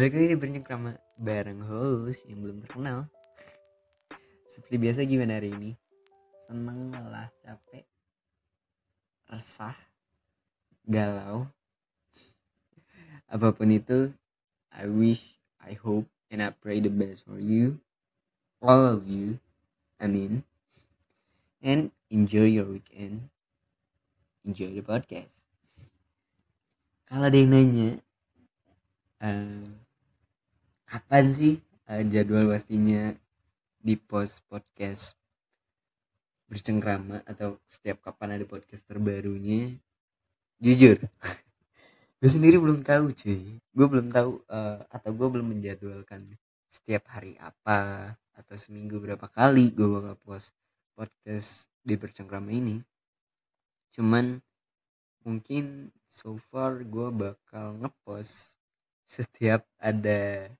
Balik lagi di bercengkrama bareng host yang belum terkenal. Seperti biasa gimana hari ini? Seneng lelah, capek, resah, galau. Apa pun itu, I wish, I hope, and I pray the best for you. All of you. I mean. And enjoy your weekend. Enjoy the podcast. Kalau ada yang nanya, eh, kapan sih eh, jadwal pastinya di post podcast bercengkrama atau setiap kapan ada podcast terbarunya? Jujur gue sendiri belum tahu cuy. Gue belum tahu eh, atau gue belum menjadwalkan setiap hari apa atau seminggu berapa kali gue bakal post podcast di bercengkrama ini. Cuman mungkin so far gue bakal ngepost setiap ada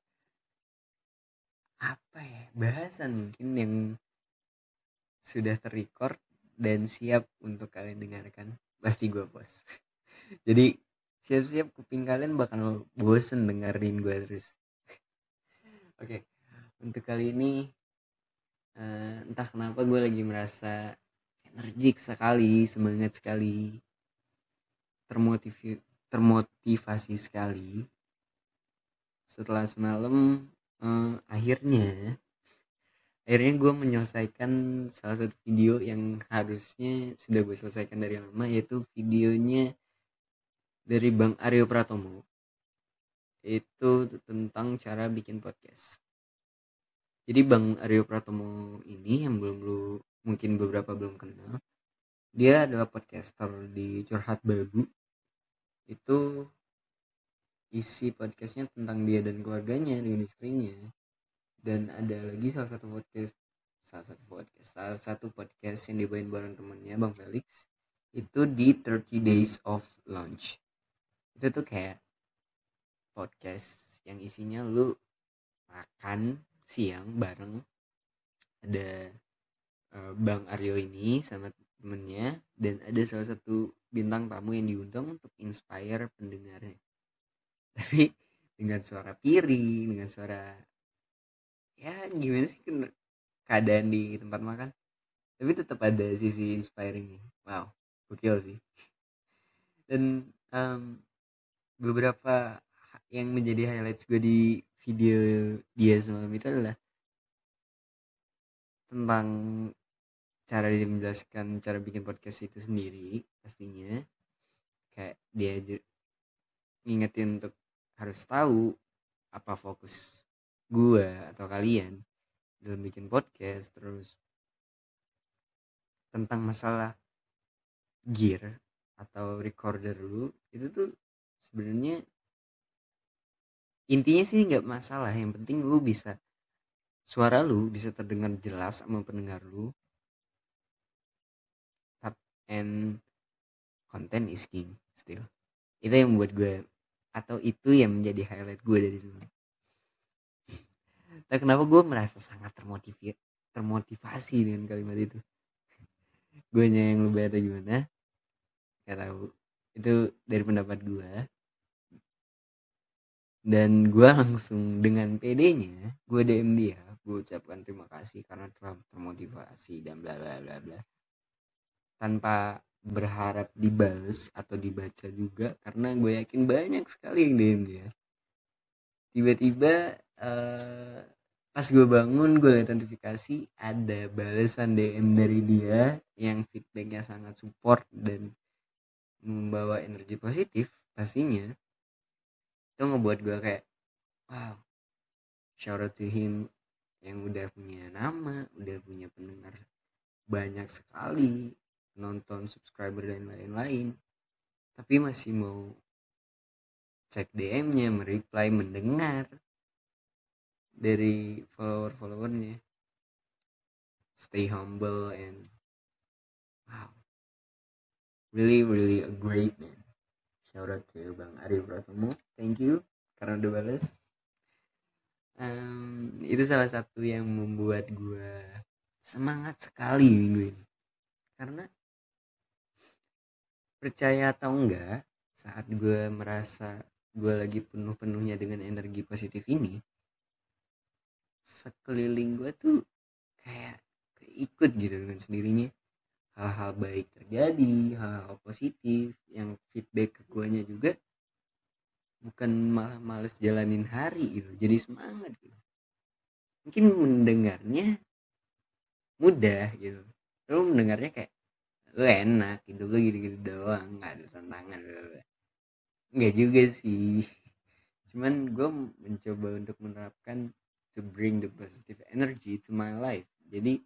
apa ya bahasan mungkin yang sudah terrecord dan siap untuk kalian dengarkan. Pasti gue post jadi siap-siap kuping kalian bakal bosen dengerin gue terus. Oke untuk kali ini eh, entah kenapa gue lagi merasa energik sekali semangat sekali termotiv termotivasi sekali. Setelah semalam eh, akhirnya akhirnya gue menyelesaikan salah satu video yang harusnya sudah gue selesaikan dari lama yaitu videonya dari Bang Aryo Pratomo. Itu tentang cara bikin podcast. Jadi Bang Aryo Pratomo ini yang belum lu mungkin beberapa belum kenal dia adalah podcaster di Curhat Babu. Itu isi podcastnya tentang dia dan keluarganya dan istrinya. Dan ada lagi salah satu podcast salah satu podcast salah satu podcast yang dibawain bareng temennya Bang Felix itu di 30 Days of Launch. Itu tuh kayak podcast yang isinya lu makan siang bareng ada uh, Bang Aryo ini sama temennya dan ada salah satu bintang tamu yang diundang untuk inspire pendengarnya tapi dengan suara piring dengan suara ya gimana sih keadaan di tempat makan. Tapi tetap ada sisi inspiringnya. Wow gokil sih. Dan um, beberapa yang menjadi highlights gue di video dia semalam itu adalah tentang cara dia menjelaskan cara bikin podcast itu sendiri pastinya. Kayak dia ngingetin untuk harus tahu apa fokus gue atau kalian dalam bikin podcast terus tentang masalah gear atau recorder lu itu tuh sebenarnya intinya sih nggak masalah. Yang penting lu bisa suara lu bisa terdengar jelas sama pendengar lu. And content is king still. Itu yang membuat gue atau itu yang menjadi highlight gue dari semua. Tak kenapa gue merasa sangat termotivasi termotivasi dengan kalimat itu. Gue yang lebih atau gimana? Gak tahu. Itu dari pendapat gue. Dan gue langsung dengan PD-nya gue DM dia. Gue ucapkan terima kasih karena telah termotivasi dan bla bla bla bla. Tanpa berharap dibales atau dibaca juga karena gue yakin banyak sekali yang DM dia. Tiba-tiba uh, pas gue bangun gue lihat notifikasi ada balasan DM dari dia yang feedbacknya sangat support dan membawa energi positif pastinya. Itu ngebuat gue kayak wow shout out to him yang udah punya nama udah punya pendengar banyak sekali nonton subscriber dan lain-lain. Tapi masih mau cek DM-nya mereply mendengar dari follower-followernya. Stay humble and wow. Really really a great man. Shout out to Bang Ari Pratomo thank you karena udah balas um, itu salah satu yang membuat gue semangat sekali minggu ini. Karena percaya atau enggak saat gue merasa gue lagi penuh-penuhnya dengan energi positif ini sekeliling gue tuh kayak keikut gitu dengan sendirinya. Hal-hal baik terjadi hal-hal positif yang feedback ke guanya juga bukan malah males jalanin hari gitu jadi semangat gitu. Mungkin mendengarnya mudah gitu. Lu mendengarnya kayak lu enak hidup lu gitu-gitu doang nggak ada tantangan nggak juga sih. Cuman gue mencoba untuk menerapkan to bring the positive energy to my life. Jadi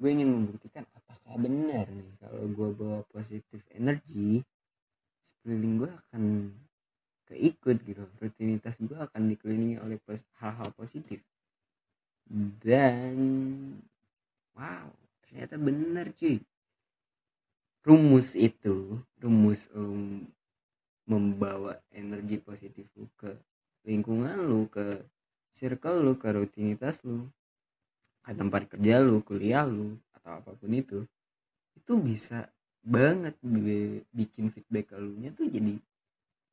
gue ingin membuktikan apakah benar nih kalau gue bawa positive energy sekeliling gue akan keikut gitu. Rutinitas gue akan dikelilingi oleh hal-hal positif. Dan wow ternyata benar cuy rumus itu rumus um, membawa energi positif lu ke lingkungan lu ke circle lu ke rutinitas lu ke tempat kerja lu kuliah lu atau apa pun itu itu bisa banget bikin feedback lu nya tuh jadi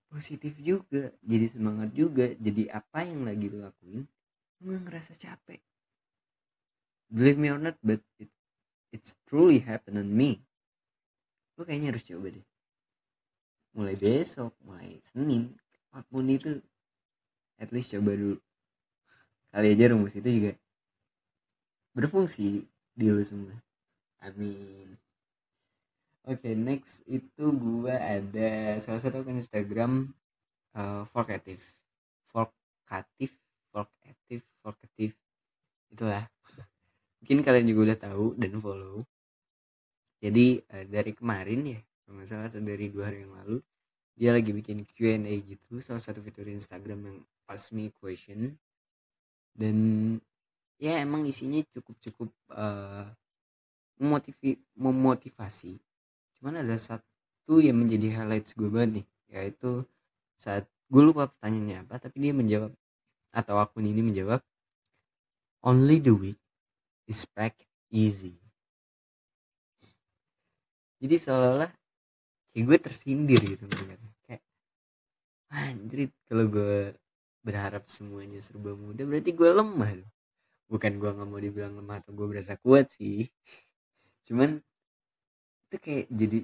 positif juga jadi semangat juga jadi apa yang lagi lu lakuin lu gak ngerasa capek. Believe me or not but it, it's truly happened on me lu kayaknya harus coba deh. Mulai besok mulai senin apa pun itu at least coba dulu. Kali aja rumus itu juga berfungsi di lu semua. Amin. Oke okay, next itu gua ada salah satu akun Instagram uh, Volkatif Volkatif Volkatif Volkatif itulah. Mungkin kalian juga udah tahu dan follow jadi uh, dari kemarin ya kalau nggak salah atau dari dua hari yang lalu dia lagi bikin Q&A gitu salah satu fitur Instagram yang ask me question. Dan ya emang isinya cukup cukup uh, memotivasi. Cuman ada satu yang menjadi highlights gue banget nih yaitu saat gue lupa pertanyaannya apa tapi dia menjawab atau akun ini menjawab only the weak is back easy jadi seolah-olah kayak gue tersindir gitu kayak anjrit kalau gue berharap semuanya serba mudah berarti gue lemah. Loh bukan gue nggak mau dibilang lemah atau gue berasa kuat sih. Cuman itu kayak jadi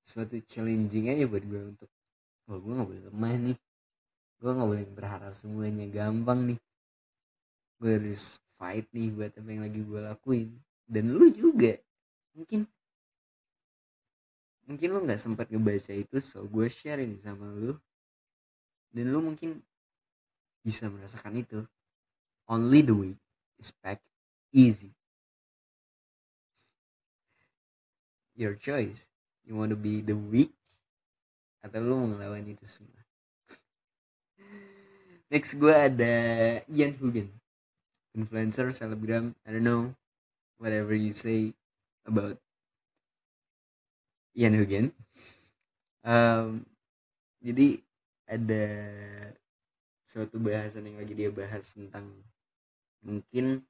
suatu challenging aja buat gue untuk oh gue nggak boleh lemah nih. Gue nggak boleh berharap semuanya gampang nih. Gue harus fight nih buat apa yang lagi gue lakuin. Dan lu juga mungkin mungkin lu nggak sempat ngebaca itu so gue share ini sama lu. Dan lu mungkin bisa merasakan itu. Only the weak is back easy. Your choice. You want to be the weak atau lu mau itu semua? Next gue ada Ian Hugen influencer selebgram I don't know whatever you say about Ian Hugen um, jadi ada suatu bahasan yang lagi dia bahas tentang mungkin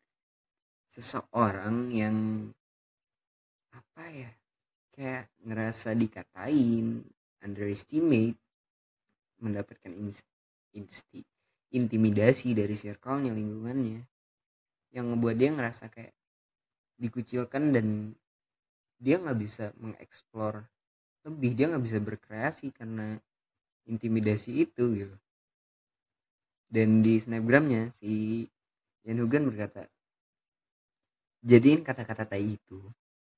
seseorang yang apa ya kayak ngerasa dikatain underestimate mendapatkan insti intimidasi dari circle-nya lingkungannya yang ngebuat dia ngerasa kayak dikucilkan dan dia nggak bisa mengeksplor lebih dia nggak bisa berkreasi karena intimidasi itu gitu. Dan di snapgramnya si Yan Hugan berkata jadiin kata-kata tai itu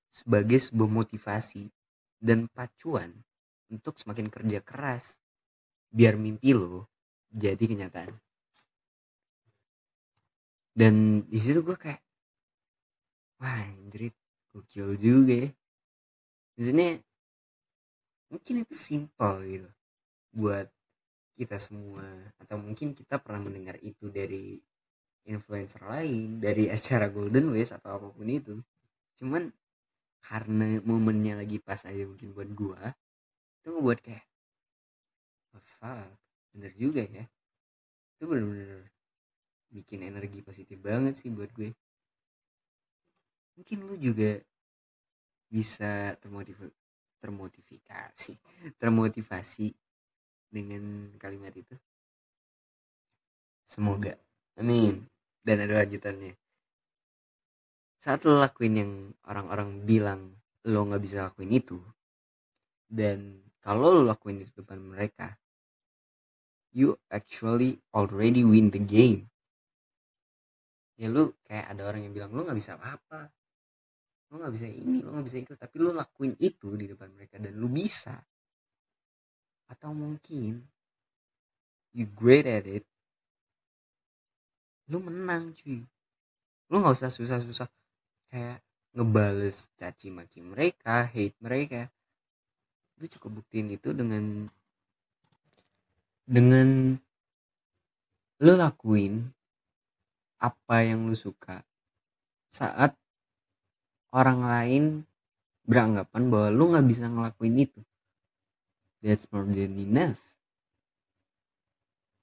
sebagai sebuah motivasi dan pacuan untuk semakin kerja keras biar mimpi lo jadi kenyataan. Dan di situ gue kayak wah anjrit gokil juga ya. Maksudnya mungkin itu simpel gitu buat kita semua atau mungkin kita pernah mendengar itu dari influencer lain dari acara Golden West atau apa pun itu. Cuman karena momennya lagi pas aja mungkin buat gua itu ngebuat kayak oh, fuck? Bener juga ya. Itu bener-bener bikin energi positif banget sih buat gue mungkin lu juga bisa termotiv termotivasi termotivasi dengan kalimat itu. Semoga. Amin. Dan ada lanjutannya. Saat lo lakuin yang orang-orang bilang lo nggak bisa lakuin itu dan kalau lo lakuin di depan mereka you actually already win the game. Ya lu kayak ada orang yang bilang lu nggak bisa apa-apa lu nggak bisa ini lu nggak bisa itu. Tapi lu lakuin itu di depan mereka dan lu bisa. Atau mungkin you great at it lu menang cuy. Lu nggak usah susah-susah kayak ngebales caci maki mereka hate mereka. Lu cukup buktiin itu dengan dengan lu lakuin apa yang lu suka saat orang lain beranggapan bahwa lu nggak bisa ngelakuin itu. That's more than enough.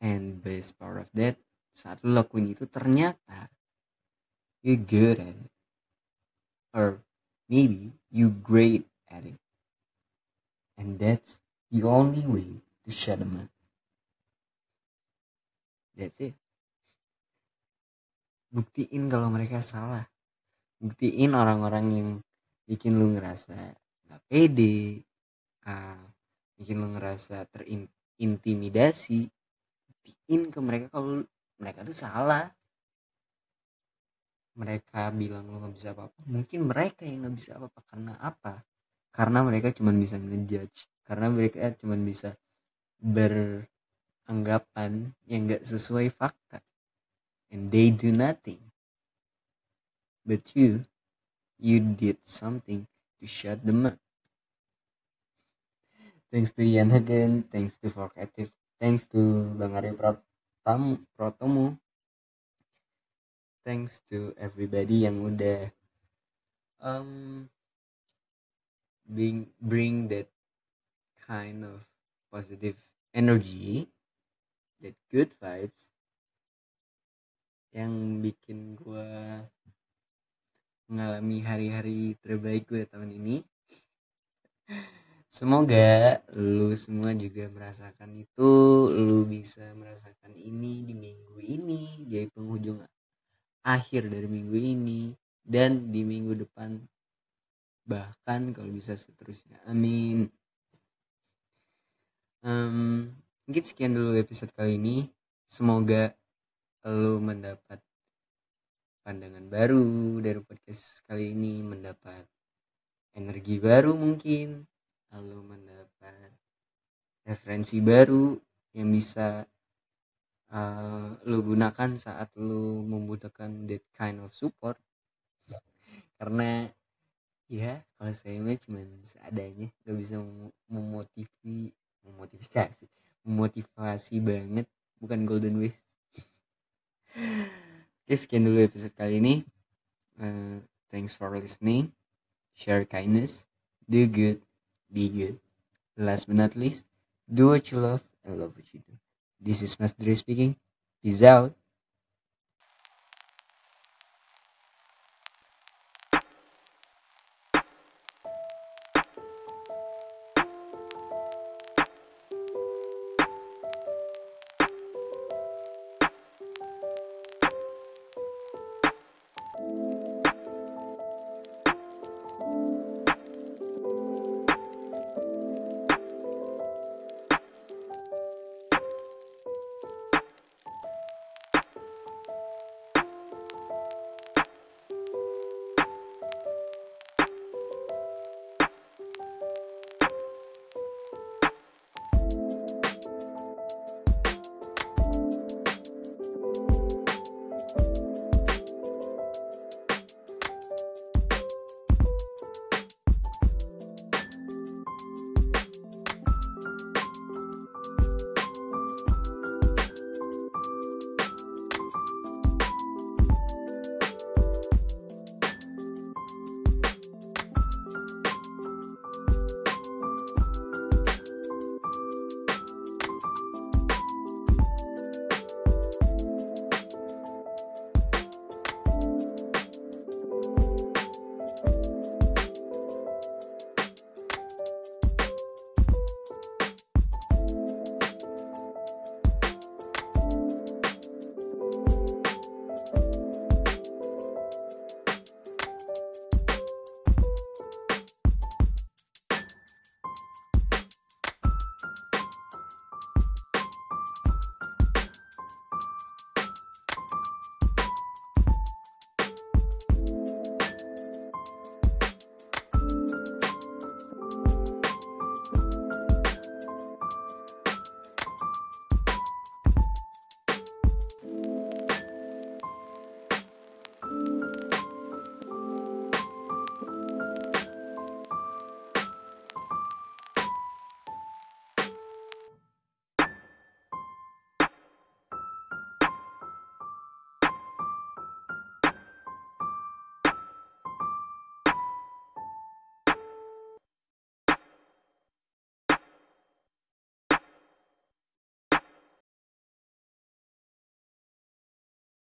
And best part of that saat lu lakuin itu ternyata you good at it. Or maybe you great at it. And that's the only way to shut them up. That's it. Buktiin kalau mereka salah. Buktiin orang-orang yang bikin lu ngerasa gak pede, uh, bikin lu ngerasa terintimidasi. Buktiin ke mereka kalau mereka tuh salah. Mereka bilang lu gak bisa apa-apa. Mungkin mereka yang gak bisa apa-apa. Karena apa? Karena mereka cuma bisa ngejudge. Karena mereka cuma bisa ber anggapan yang gak sesuai fakta. And they do nothing. But you, you did something to shut them up. Thanks to Ian again, thanks to Fork Active, thanks to Bang Arya Pratam, Protomo, thanks to everybody yang udah um, being, bring that kind of positive energy that good vibes yang bikin gue mengalami hari-hari terbaik gue tahun ini. Semoga lu semua juga merasakan itu. Lu bisa merasakan ini di minggu ini di penghujung akhir dari minggu ini dan di minggu depan bahkan kalau bisa seterusnya. Amin. Um, mungkin sekian dulu episode kali ini. Semoga lo mendapat pandangan baru dari podcast kali ini mendapat energi baru mungkin lalu mendapat referensi baru yang bisa uh, lo gunakan saat lo membutuhkan that kind of support. Karena ya kalau saya mah cuma seadanya gak bisa memotivasi memotivasi memotivasi banget bukan golden wish oke sekian dulu episode kali ini uh, thanks for listening. Share kindness. Do good. Be good. Last but not least do what you love. And love what you do. This is Mas Dre speaking. Peace out